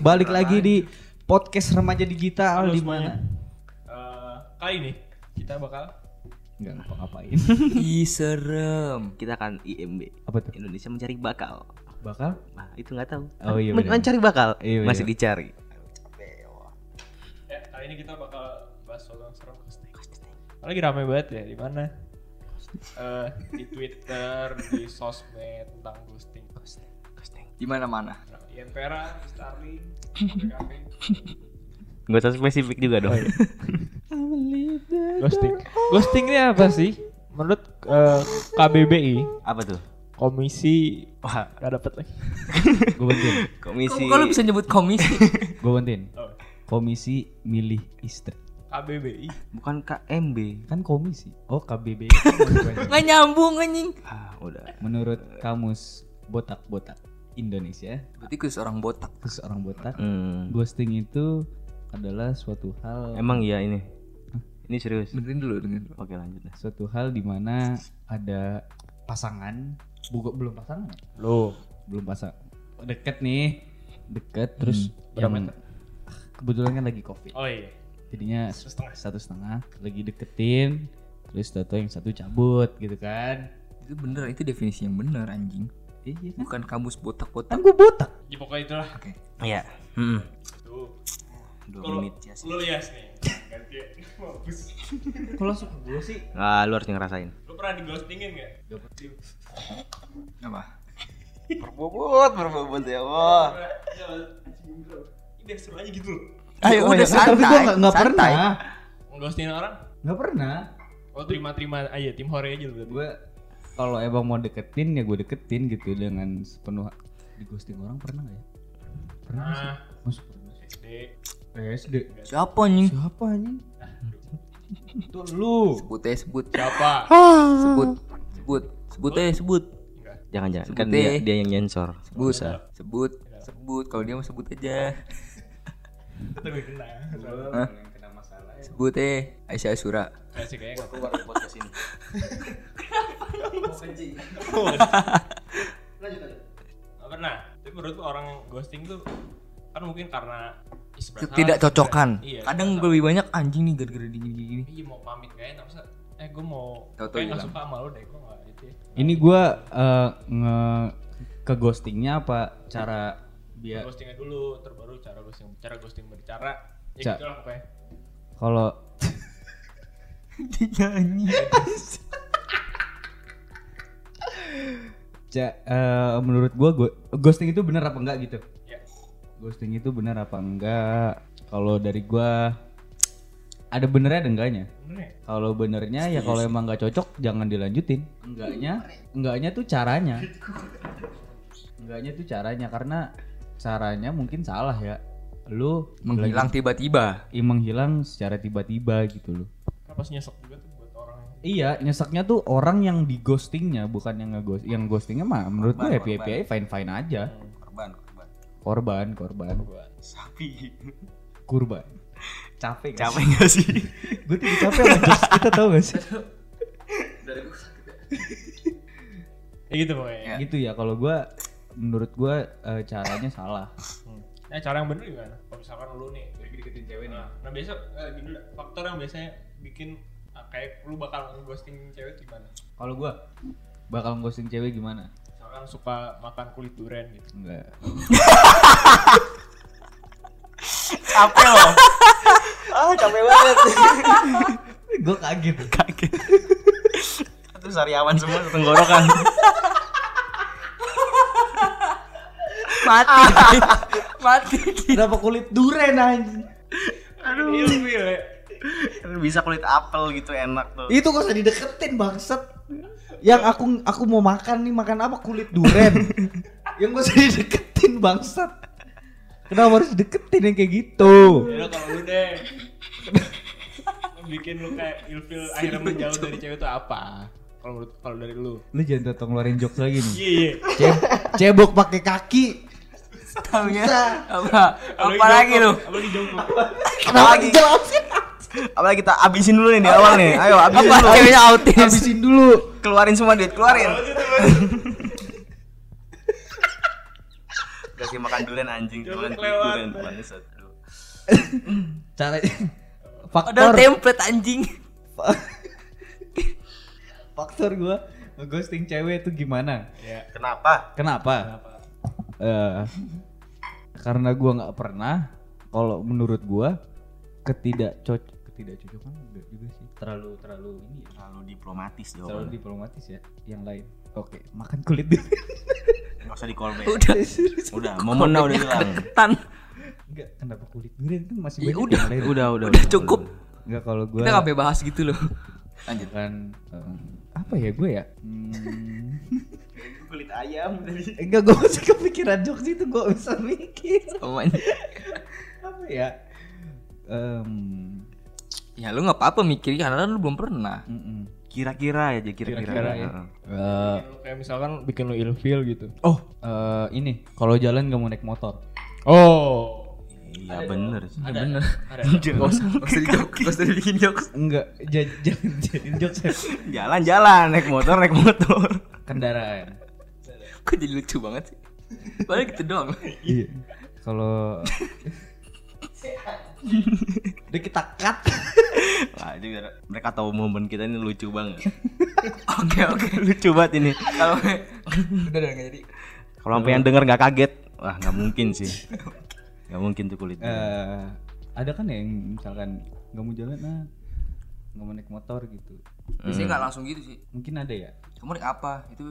balik lagi di podcast remaja digital Halo di mana? Eh, kali ini kita bakal Enggak ngapa-ngapain. Ih serem. Kita akan IMB. Apa tuh? Indonesia mencari bakal. Bakal? Nah, itu nggak tahu. Oh iya, Men- mencari bakal. Iya, Masih iya. dicari. ya kali ini kita bakal bahas soal yang serem ghosting. Lagi rame banget ya di mana? Eh, di Twitter, di sosmed tentang ghosting. Di mana-mana. Ian Vera, Starling, PKP. Gak usah spesifik juga dong. Ghosting. Ghosting ini apa sih? Menurut eh, KBBI, Apa tuh? komisi Wah, gak dapet lagi. Gue bantuin. komisi. Kok lu bisa nyebut komisi? Gue bantuin. Oh, Komisi milih istri. KBBI. Bukan KMB. Kan komisi. Oh KBB. Nggak nyambung anjing. Ah, udah. Menurut kamus botak-botak Indonesia, Berarti gue seorang botak. khusus orang botak, Hmm. ghosting itu adalah suatu hal Emang iya ini. Ini serius. Dengerin dulu, dengerin dulu. Oke lanjut. suatu hal di mana ada pasangan, bukan belum pasangan, ya? Lo. belum pasang, deket nih, deket terus Berapa yang meter? kebetulan kan lagi covid, Oh iya. jadinya Satu setengah. satu setengah lagi deketin, terus tato yang satu cabut gitu kan? Itu bener, itu definisi yang bener anjing. Iya kan? Bukan kamus botak-botak. Kan gue botak. Ya pokoknya itulah. Oke. Iya. Hmm. Tuh. Dua Kalau menit ya sih. lu lias nih. Ganti ya. Mampus. Kalau suka gue sih Ah, lu harus ngerasain. Lu pernah di ghostingin gak? Apa? Berbobot, berbobot ya Allah. Ya. Ini biar seru aja gitu loh. Ayo Oh, udah ya, tapi gue santai. nggak nggak santai. pernah, Ngeghostingin orang? nggak pernah. Oh terima-terima aja, tim hore aja lu berarti. Gue kalau emang mau deketin ya gue deketin gitu dengan sepenuh di ghosting orang pernah nggak ya? Pernah nggak sih? Nah, Masuk pernah sih. SD. SD. Siapa anjing? Siapa anjing? Tuh lu. Sebut aja sebut. Siapa? Sebut. Sebut. Sebut aja sebut. Jangan jangan Sebut kan dia, dia yang nyensor. Sebut. Usah. Sebut. Sebut. Kalau dia mau sebut aja. Itu gue kena. Hah? Sebut eh Aisyah Asura. Kasih kayaknya Keluar podcast ini. Nggak pernah. Tapi menurut orang ghosting tuh kan mungkin karena Tidak salah, cocokan. Iya. Kadang sebenarnya lebih banyak anjing nih gara-gara gini-gini. Iya mau pamit gak enak masa eh gue mau Tahu-tahu kayak nggak hilang. suka sama lu deh gue nggak itu ya. Ini gue eh, nge ke ghostingnya apa cara biar ghostingnya dulu terbaru cara ghosting cara ghosting berbicara ya Ca- gitu lah pokoknya kalau Nyanyi. Ca- eh, menurut gue ghosting itu benar apa enggak gitu? ya Ghosting itu benar apa enggak? Kalau dari gue ada benernya ada enggaknya? bener ya Kalau benernya ya kalau emang nggak cocok jangan dilanjutin. Enggaknya, enggaknya tuh caranya. Enggaknya tuh caranya karena caranya mungkin salah ya. Lu Menghilang tiba-tiba. lagi- menghilang secara tiba-tiba gitu loh. kan pasti nyesek juga tuh buat orang yang Iya, nyeseknya tuh orang yang di ghostingnya bukan yang nge yang ghostingnya mah menurut gue happy happy aja fine fine aja. Korban, korban. Korban, korban, Sapi. kurban. Capek gak Capek gak sih? Gue tuh capek sama jokes kita tau gak sih? ya gitu pokoknya gitu ya kalau gue menurut gue eh, caranya salah. Hmm. Nah, cara yang bener gimana? Kalau misalkan lu nih lagi deketin cewek nih. Nah, biasa eh, gini faktor yang biasanya bikin kayak lu bakal ghosting cewek gimana? Kalau gue bakal ghosting cewek gimana? Misalkan suka makan kulit durian gitu. Enggak. Capek loh. ah, capek banget. gue kaget. Kaget. Itu sariawan semua tenggorokan. Mati. Mati. Kenapa kulit duren anjing? Aduh. Ya. Bisa kulit apel gitu enak tuh. Itu kok usah dideketin bangsat. Yang aku aku mau makan nih makan apa kulit duren. yang gak usah dideketin bangsat. Kenapa harus dideketin yang kayak gitu? Ya kalau lu deh. Bikin lu kayak ilfil akhirnya menjauh dari cewek itu apa? Kalau menurut kalau dari lu. Lu jangan tetap ngeluarin jokes lagi nih. Iya, iya. Ce- cebok pakai kaki. Taunya Susah. apa? Apa lagi lu? Apalagi jongkok. Kenapa dijelasin? Apalagi kita abisin dulu nih di awal nih. Ayo abisin Apa dulu. ceweknya autis? Habisin dulu. Keluarin semua duit, keluarin. Apa sih itu, Bang? Gak dikasih makan durian anjing kelewat. durian bangsat. Cara Ada faktor template anjing. faktor gua ghosting cewek itu gimana? Ya. Kenapa? Kenapa? Kenapa? Eh, karena gua nggak pernah kalau menurut gua ketidak cocok ketidakcocokan enggak juga sih terlalu terlalu ini ya, Terlalu diplomatis terlalu jawabannya. diplomatis ya yang lain oke makan kulit dulu Enggak usah di call back. Udah. Udah, momennya udah hilang. Tan. enggak kenapa kulit durian kan masih Ya banyak udah. yang lain Udah, udah, Udah cukup. enggak kalau gua Kita ngapain bahas gitu loh. Lanjut. kan eh, apa ya gue ya hmm, Kulit ayam tadi. enggak gue masih kepikiran jokes itu gue bisa mikir apa ya Em, Ya lu nggak apa-apa mikir karena lu belum pernah. Kira-kira aja, kira-kira. Kira-kira ya. Eh, lu kayak misalkan bikin lu ilfeel gitu. oh eh, ini kalau jalan nggak mau naik motor Oh. Iya bener sih. Ya bener. Ada. Gak usah, gak usah dijok, gak usah dibikin jokes. enggak jangan jadiin jokes. Jalan-jalan, naik motor, naik motor. kendaraan Kok jadi lucu banget sih? Padahal gitu doang. iya kalau udah kita cut Wah, juga mereka tahu momen kita ini lucu banget. Oke oke. lucu banget ini. Kalau udah udah nggak jadi. Kalau sampai yang denger nggak kaget, wah nggak mungkin sih. Nggak mungkin tuh kulit. Eh, ada kan ya yang misalkan nggak mau jalan ah nggak mau naik motor gitu Biasanya nggak langsung gitu sih. mungkin ada ya Kamu naik apa? Itu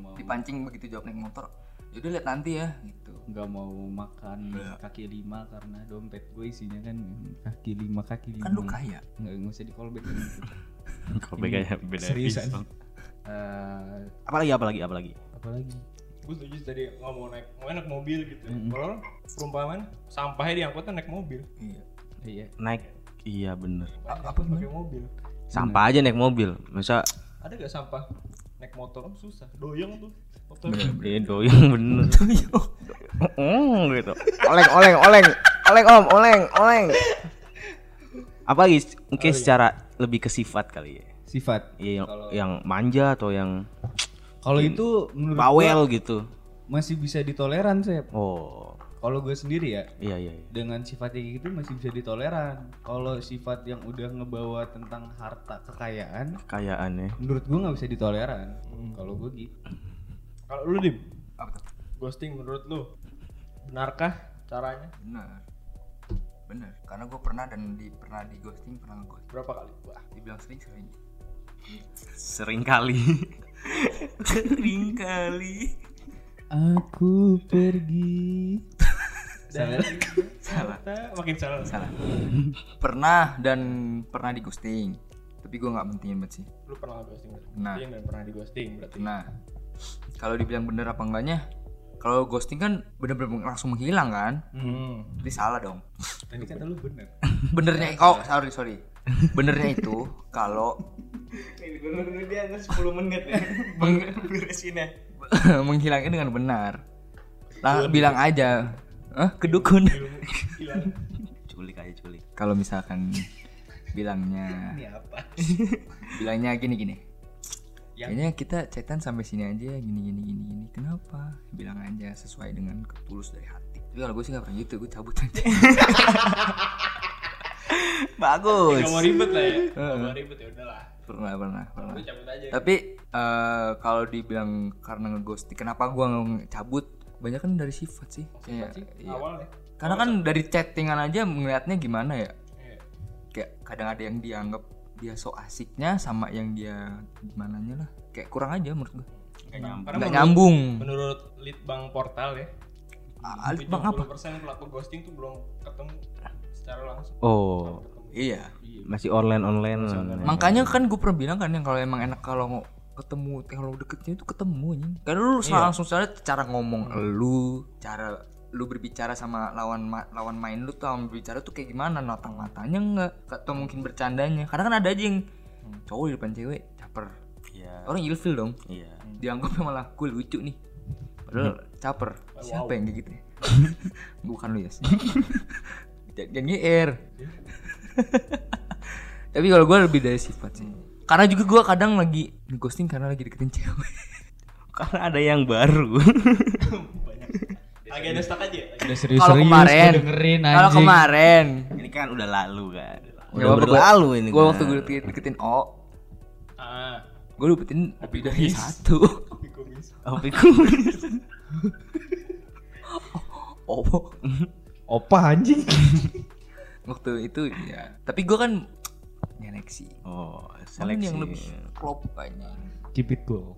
mau Dipancing begitu jawab naik motor. Yaudah lihat nanti ya gitu. nggak mau makan kaki lima karena dompet gue isinya kan kaki lima kaki lima Kan lu kaya. nggak nggak usah di callback Kalau bedanya beda seriusan. Eh, Apalagi apalagi apalagi. apalagi Gue setuju tadi nggak mau naik, mau naik mobil gitu. Kalau perumpamaan sampahnya diangkutnya naik mobil. Iya. iya Naik iya bener. Apa pakai mobil? Sampah aja naik mobil. Masa Ada gak sampah naik motor susah, doyong tuh. Motor. eh doyong bener. Oh, gitu. Oleng oleng oleng. Oleng Om, oleng oleng. Apalagi mungkin secara lebih ke sifat kali ya. sifat Iya yang, yang manja atau yang kalau itu menurut bawel gue gitu. masih bisa ditoleran sih Oh. Kalau gue sendiri ya Iya iya iya. dengan sifat kayak gitu masih bisa ditoleran kalau sifat yang udah ngebawa tentang harta kekayaan Kayaan ya. menurut gue nggak bisa ditoleran kalau gue gitu Kalau lu dim, Apa tuh? ghosting menurut lu benarkah caranya? Bener. Bener. Karena gue pernah dan di pernah di ghosting pernah nge Berapa kali? Wah, Dibilang sering sering. Sering kali. Sering kali. aku pergi Salah. Ternyata makin salah. Salah. pernah dan pernah di ghosting. Tapi gue nggak pentingin banget sih. Lu pernah ghosting berarti? Nah. Dan pernah di ghosting berarti. Nah, kalau dibilang bener apa enggaknya, kalau ghosting kan bener-bener langsung menghilang kan? Hmm. Jadi salah dong. tadi kata lu bener Benernya, oh sorry sorry. Benernya itu kalau Bener dia 10 menit ya. Beresinnya. menghilangnya dengan benar. Lah bilang aja, Hah, kedukun. Hilang. Culik aja culik. Kalau misalkan bilangnya ini apa bilangnya gini gini. Kayaknya kita chatan sampai sini aja gini gini gini gini. Kenapa? Bilang aja sesuai dengan ketulus dari hati. Tapi kalau gue sih gak pernah gitu, gue cabut aja. Bagus. Gak mau ribet lah ya. Gak mau ribet ya udahlah. pernah pernah pernah. Cabut aja. Tapi eh, kalau dibilang karena ngeghosting, kenapa gua nge- cabut? Banyak kan dari sifat sih. Kayak, iya. Awal deh. Karena kan dari chattingan aja melihatnya gimana ya? Iya. Kayak kadang ada yang dianggap dia so asiknya sama yang dia gimana lah. Kayak kurang aja menurut gua. Gak nyambung. Nggak nyambung. Menurut Litbang Portal ya, Ah, Bang apa? 70% pelaku ghosting tuh belum ketemu secara langsung. Oh, Iya. masih online online. Makanya kan gue pernah bilang kan yang kalau emang enak kalau ketemu kalau deketnya itu ketemu anjing. Karena lu langsung soalnya cara ngomong lu, cara lu berbicara sama lawan ma- lawan main lu tuh sama berbicara tuh kayak gimana? Notang matanya enggak atau mungkin bercandanya? Karena kan ada aja yang cowok di depan cewek caper. Iya. orang ilfil dong. Iya. dianggapnya malah gue lucu nih. Padahal caper. Siapa yang kayak gitu ya? bukan lu ya jangan GR tapi kalau gue lebih dari sifat sih karena juga gue kadang lagi ghosting karena lagi deketin cewek Karena ada yang baru. Lagi ada stuck aja. Udah serius-serius Kalau kemarin, kalau kemarin, Ini kan udah lalu kan. Ya, Udah gua- berlalu ini. gue kan. waktu gue deketin, deketin O, Ah, gue dapetin lebih dari satu. kopi kumis. Kumis. Oh, Opa anjing. waktu itu ya. Tapi gue kan nyeleksi. Oh, Mana seleksi. yang lebih klop kayaknya. Keep it cool.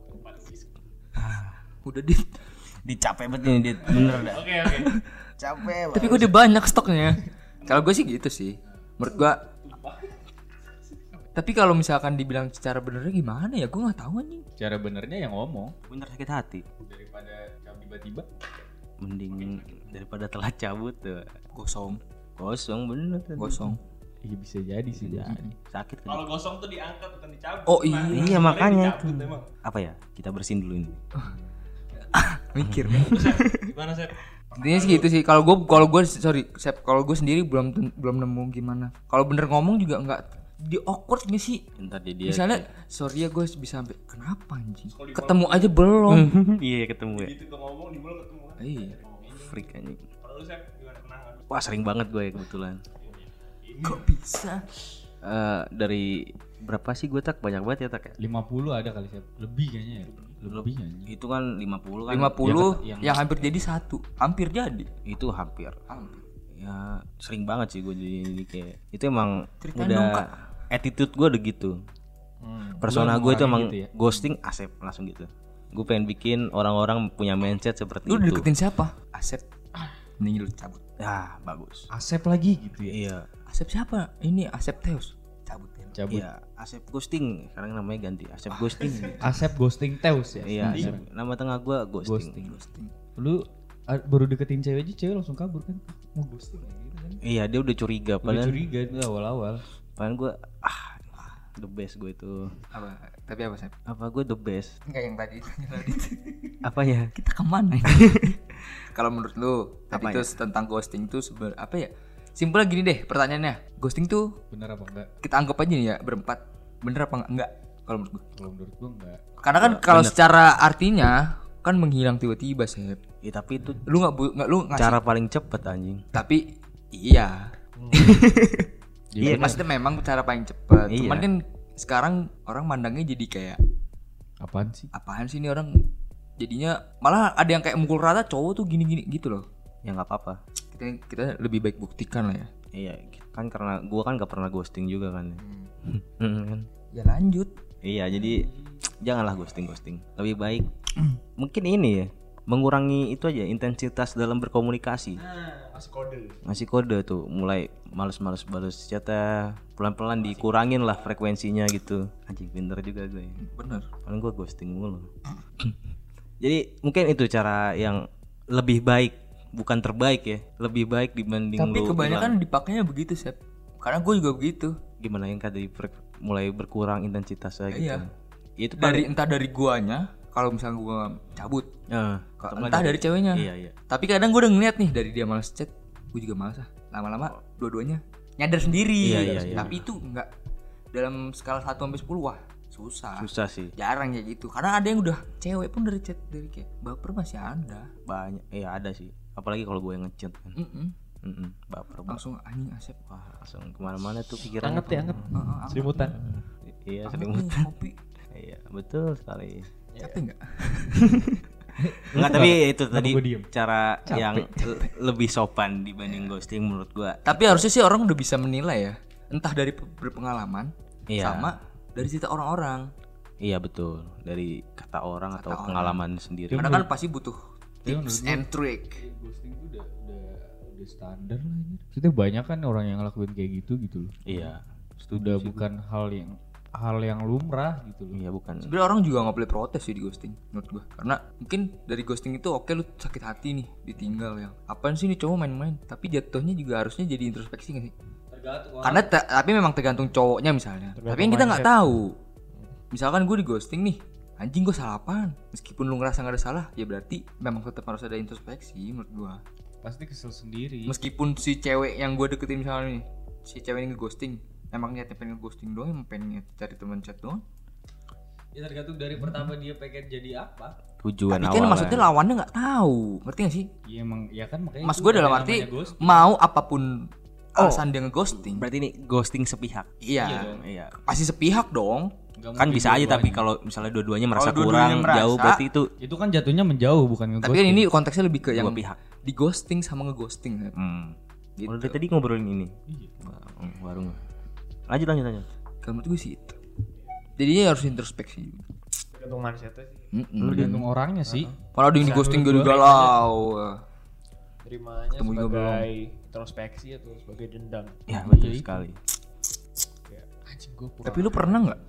Udah di. Dicapek banget ini Dit. Bener dah. Oke oke. Capek Tapi gue udah banyak stoknya. Kalau gue sih gitu sih. Menurut gue. Tapi kalau misalkan dibilang secara benernya gimana ya, gue nggak tahu anjing. Cara benernya yang ngomong Bener sakit hati. daripada tiba-tiba. Mending daripada telat cabut tuh. Gosong, Kosong bener. tuh. Iya bisa jadi sih jadi. Sakit kan. Kalau gosong tuh diangkat bukan dicabut. Oh, iya. Nah, Iya, makanya dicabut emang. Apa ya? Kita bersihin dulu ini. Mikir. Gimana sih? Intinya sih gitu sih. Kalau gue, kalau gue sorry, Sep, kalau gue sendiri belum belum nemu gimana. Kalau bener ngomong juga nggak di awkward gak sih? Ntar dia dia. Misalnya, sorry ya gue bisa sampai kenapa anjing? Ketemu aja belum. iya ketemu ya. Itu tuh ngomong di mulut ketemu kan. Iya. Freak anjing. Kalau lu gimana? Wah sering banget gue ya kebetulan. Kok bisa? Eh dari berapa sih gue tak banyak banget ya tak ya? 50 ada kali siap. Lebih kayaknya ya. Lebih anjing. Itu kan 50 kan. 50 yang- yang, hampir jadi satu. Hampir jadi. Itu hampir. Hampir. Ya sering banget sih gue jadi, jadi kayak itu emang Ceritain udah dong, Kak. attitude gue udah gitu. Hmm. Persona Lu gue itu emang gitu ya? ghosting asep langsung gitu. Gue pengen bikin orang-orang punya mindset seperti Lu itu. deketin siapa? Asep. Mending lu cabut. Ya bagus. Asep lagi gitu ya. Iya. Asep siapa? Ini Asep Teos. Cabut ya. Cabut. Iya. Asep ghosting. Sekarang namanya ganti. Asep ghosting. Asep ghosting Teus ya. Iya. Asep. Nama tengah gue ghosting. Ghosting. Lu ah, baru deketin cewek aja cewek langsung kabur kan. Mau ghosting ya gitu kan. Iya dia udah curiga. Udah Padahal, curiga itu awal-awal. padahal gue ah the best gue itu. Apa? Tapi apa Sep? Apa gue the best? Enggak yang tadi. Apa ya? Kita ke mana? Kalau menurut lu, tadi Apa itu tentang ghosting tuh seber apa ya? Simpelnya gini deh pertanyaannya. Ghosting tuh Bener apa enggak? kita anggap aja nih ya berempat. Bener apa enggak? Enggak. Kalau menurut gua. Kalau menurut gua enggak. Karena kan kalau secara artinya kan menghilang tiba-tiba Sep. Ya tapi itu Lu nggak bu- nggak lu ngasih cara paling cepet anjing. tapi iya. Iya, Jadi maksudnya memang cara paling cepat. Iya. Cuman kan sekarang orang mandangnya jadi kayak apaan sih? apaan sih ini orang jadinya malah ada yang kayak mukul rata cowok tuh gini-gini gitu loh. Ya nggak apa-apa. Kita kita lebih baik buktikan lah ya. Iya kan karena gua kan gak pernah ghosting juga kan. Hmm, kan? Ya lanjut. Iya jadi janganlah ghosting ghosting. Lebih baik mungkin ini ya mengurangi itu aja intensitas dalam berkomunikasi. Nah, masih kode. Ngasih kode tuh mulai males-males balas chatnya pelan-pelan dikurangin lah frekuensinya gitu. Anjing pinter juga gue. Bener. Paling gue ghosting mulu. Jadi mungkin itu cara yang lebih baik, bukan terbaik ya. Lebih baik dibanding Tapi lu kebanyakan dipakainya begitu, Sep. Karena gue juga begitu. gimana yang frek- mulai berkurang intensitasnya gitu. Iya. Ya, itu Dari paling entah dari guanya, kalau misalnya gua cabut, Eh, nggak entah dari ceweknya. Iya, iya. Tapi kadang gue udah ngeliat nih dari dia malas chat, gue juga malas ah. Lama-lama dua-duanya nyadar sendiri. Iya, iya, iya. Tapi itu enggak dalam skala 1 sampai 10 wah, susah. Susah sih. Jarang kayak gitu. Karena ada yang udah cewek pun dari chat dari kayak baper masih ada. Banyak. Iya, ada sih. Apalagi kalau gue yang ngechat kan. Mm-mm. Mm-mm, baper banget. Langsung anjing asep. Wah, langsung ke mana-mana tuh pikiran. Anget ya anget. Selimutan. Iya, kopi. Iya, betul sekali. Capek enggak? Enggak, tapi itu tadi cara yang le- lebih sopan dibanding ghosting menurut gua. Tapi harusnya sih orang udah bisa menilai ya. Entah dari pe- berpengalaman Iya. sama dari cerita orang-orang. Iya betul dari kata orang atau orang. pengalaman sendiri. Karena kan pasti butuh Tips and trick. Ghosting itu udah udah udah standar lah ini. Maksudnya banyak kan orang yang ngelakuin kayak gitu gitu loh. Iya. Udah bukan hal yang hal yang lumrah gitu loh. Iya bukan. Sebenarnya orang juga nggak boleh protes sih di ghosting menurut gua. Karena mungkin dari ghosting itu oke lu sakit hati nih ditinggal ya. Apaan sih nih cowok main-main? Tapi jatuhnya juga harusnya jadi introspeksi gak sih? Tergantung Karena te- tapi memang tergantung cowoknya misalnya. tapi yang kita nggak tahu. Misalkan gue di ghosting nih, anjing gue salah apaan? Meskipun lu ngerasa nggak ada salah, ya berarti memang tetap harus ada introspeksi menurut gua. pasti kesel sendiri. Meskipun si cewek yang gue deketin misalnya nih, si cewek ini nge-ghosting, emang niatnya pengen nge-ghosting doang, emang pengen cari teman chat doang. Ya tergantung dari pertama dia pengen jadi apa. Tujuan Tapi kan awalnya. maksudnya lawannya nggak tahu, ngerti gak sih? Ya emang ya kan makanya Mas gue dalam arti mau apa pun Oh. alasan dia ngeghosting. Berarti ini ghosting sepihak. Iya, Iya. pasti sepihak dong. Nggak Kan bisa aja tapi kalau misalnya dua-duanya merasa dua-duanya kurang merasa- jauh berarti itu itu kan jatuhnya menjauh bukan ngeghosting. Tapi kan ini konteksnya lebih ke yang dua pihak. di ghosting sama ngeghosting. kan. Hmm. Gitu. Kalau dari tadi ngobrolin ini. Iya. Hmm, Warung. Lanjut lanjut lanjut. Kalau menurut gue sih itu. Jadinya harus introspeksi juga. Tergantung mindsetnya sih. Mm-mm. tergantung orangnya sih. Kalau ada yang di ghosting gue gua galau. Terimanya Ketemu juga sebagai introspeksi atau sebagai dendam. Ya betul sekali. Gue kurang. Tapi lu pernah nggak?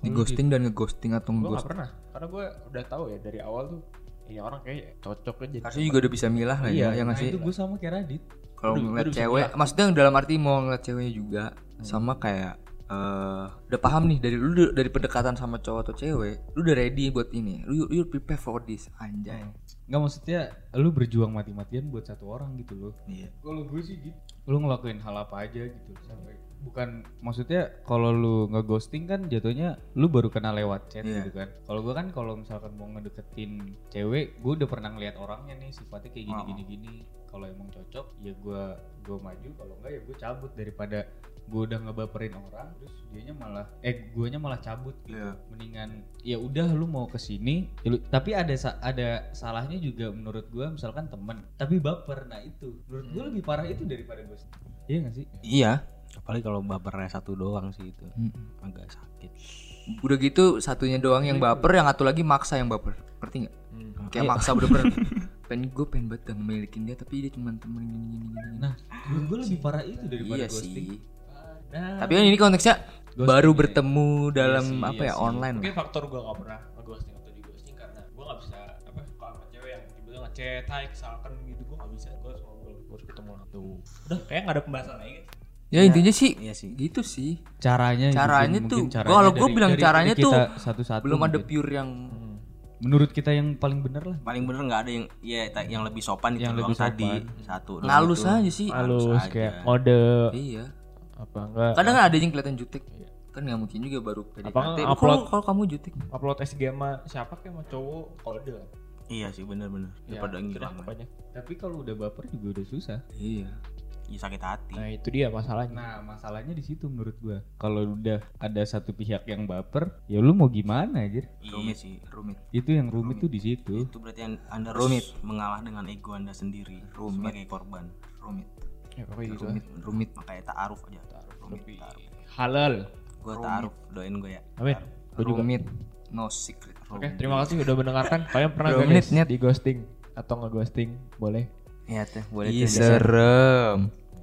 Di ghosting dan ngeghosting atau gue gak ngeghosting? pernah. Karena gue udah tahu ya dari awal tuh ini orang kayak cocok aja. Harusnya juga udah bisa milah lah Iya, ya, ya nggak nah itu gue sama kayak Radit. Kalau ngeliat cewek, milah. maksudnya dalam arti mau ngeliat ceweknya juga sama kayak eh udah paham nih dari lu dari pendekatan sama cowok atau cewek, lu udah ready buat ini, lu you prepare for this anjay. Nggak maksudnya lu berjuang mati-matian buat satu orang gitu loh. Iya. Kalau gue sih gitu. Lu ngelakuin hal apa aja gitu sampai bukan maksudnya kalau lu ngeghosting kan jatuhnya lu baru kenal lewat chat Iya. gitu kan. Kalau gue kan kalau misalkan mau ngedeketin cewek, gue udah pernah ngeliat orangnya nih sifatnya kayak gini Oh. gini gini. Kalau emang cocok ya gue gue maju, kalau enggak ya gue cabut daripada gue udah ngebaperin orang terus dianya malah eh guanya malah cabut gitu. Iya. Mendingan ya udah lu mau ke sini ya lu- tapi ada ada salahnya juga menurut gua misalkan temen tapi baper nah itu menurut gua lebih parah itu daripada ghosting iya gak sih Iya. Apalagi kalau bapernya satu doang sih itu. Mm-mm. Agak sakit. Udah gitu satunya doang yang baper, yang satu lagi maksa yang baper. Ngerti nggak? Kayak maksa bener-bener. pengen gue pengen banget dan memilikin dia tapi dia cuma temen gini gini gini. gini. nah gua lebih parah itu daripada iya ghosting sih. nah, Tapi kan ini konteksnya Ghosting, baru iya. bertemu dalam sih, apa iya ya sih. online. Mungkin faktor gue gak pernah ngeghosting atau di ghosting karena gue gak bisa apa suka sama cewek yang tiba-tiba ngechat, hai misalkan gitu gue gak bisa gue harus ngobrol, gue harus ketemu langsung. Udah kayak gak ada pembahasan lagi kan. Ya intinya sih Iya sih. gitu sih. caranya Caranya mungkin- tuh, caranya kalau gua dari- bilang dari- caranya dari tuh kita satu-satu Belum ada mungkin. pure yang menurut kita yang paling bener lah Paling bener nggak ada yang ya yang lebih sopan Yang lebih tadi sopan. satu. doang ngalus itu. aja sih. Halus Halus aja. kayak mode Iya. apa enggak Kadang ada yang kelihatan jutek. Kan nggak mungkin juga baru PDKT. Apa upload- kalau kamu jutek. upload SG sama siapa kayak sama cowok kode. Iya sih bener-bener. Ya, Daripada gitu pokoknya. tapi kalau udah baper juga udah susah Iya. Ya sakit hati. Nah itu dia masalahnya. Nah masalahnya di situ menurut gua. Kalau udah ada satu pihak yang baper, ya lu mau gimana aja? Iya sih. Rumit. Itu yang rumit tuh di situ. Itu berarti an- Anda Rumit. mengalah dengan ego Anda sendiri Rumit. sebagai korban. Rumit. Ya pokoknya gitu. Rumit. Rumit. Makanya ta'aruf aja. Rumit. Lebih ta'aruf. halal. Gua ta'aruf, doain gue ya. Amin. Gue juga. Rumit. No secret. Oke, terima kasih udah mendengarkan. Kalian pernah gak di ghosting atau nge-ghosting? Boleh. Iya teh, boleh Ih, tuh. serem.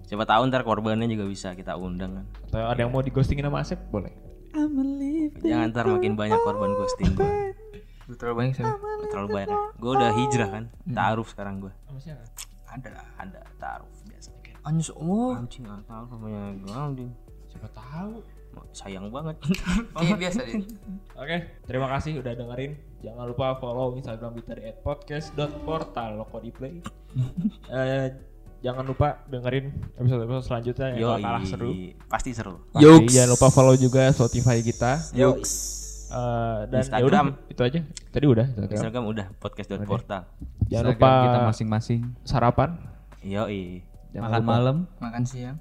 Siapa tahu ntar korbannya juga bisa kita undang kan. Atau ada yang mau di ghostingin sama Asep? Boleh. Jangan ntar makin banyak korban ghosting gue. Lu terlalu banyak sih. Terlalu banyak. Gue udah hijrah kan. Ta'aruf sekarang gue. Sama siapa? Ada, ada ta'aruf biasa. Anjus. Oh. Anjing, nggak tahu namanya gue. Siapa tahu. Sayang banget. Iya biasa deh. Oke, terima kasih udah dengerin. Jangan lupa follow Instagram kita di @podcast.portal loko di play. Eh, jangan lupa dengerin episode-episode selanjutnya yang Yo, bakal kalah seru. pasti seru. Pasti. Yoks. Jangan lupa follow juga Spotify kita. Yoks. Eh, dan ya Instagram. udah, itu aja. Tadi udah Instagram. Instagram udah podcast.portal. Jangan Instagram lupa kita masing-masing. sarapan Yo, Jangan Makan malam, Makan siang.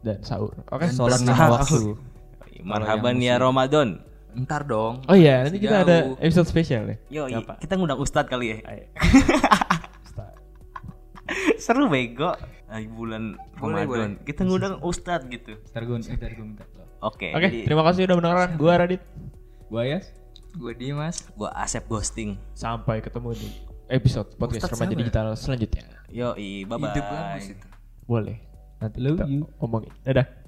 dan sahur. Oke. sholat Bersahur. lima waktu. Marhaban ya Ramadan. Ntar dong. Oh iya, nanti kita ada episode spesial ya. Yo, kita ngundang Ustadz kali ya. Seru bego. Lagi bulan Boleh, Ramadan. Kita ngundang Ustadz gitu. Ntar gue, ntar gue minta. Oke. Oke, jadi terima kasih udah mendengarkan. Gua Radit. Gua Yas. Gue Dimas. gua Asep ghosting. Sampai ketemu di episode podcast Ustadz remaja ya? digital selanjutnya. Yo, bye bye. Itu. Boleh. Nanti Love kita you. omongin. Dadah.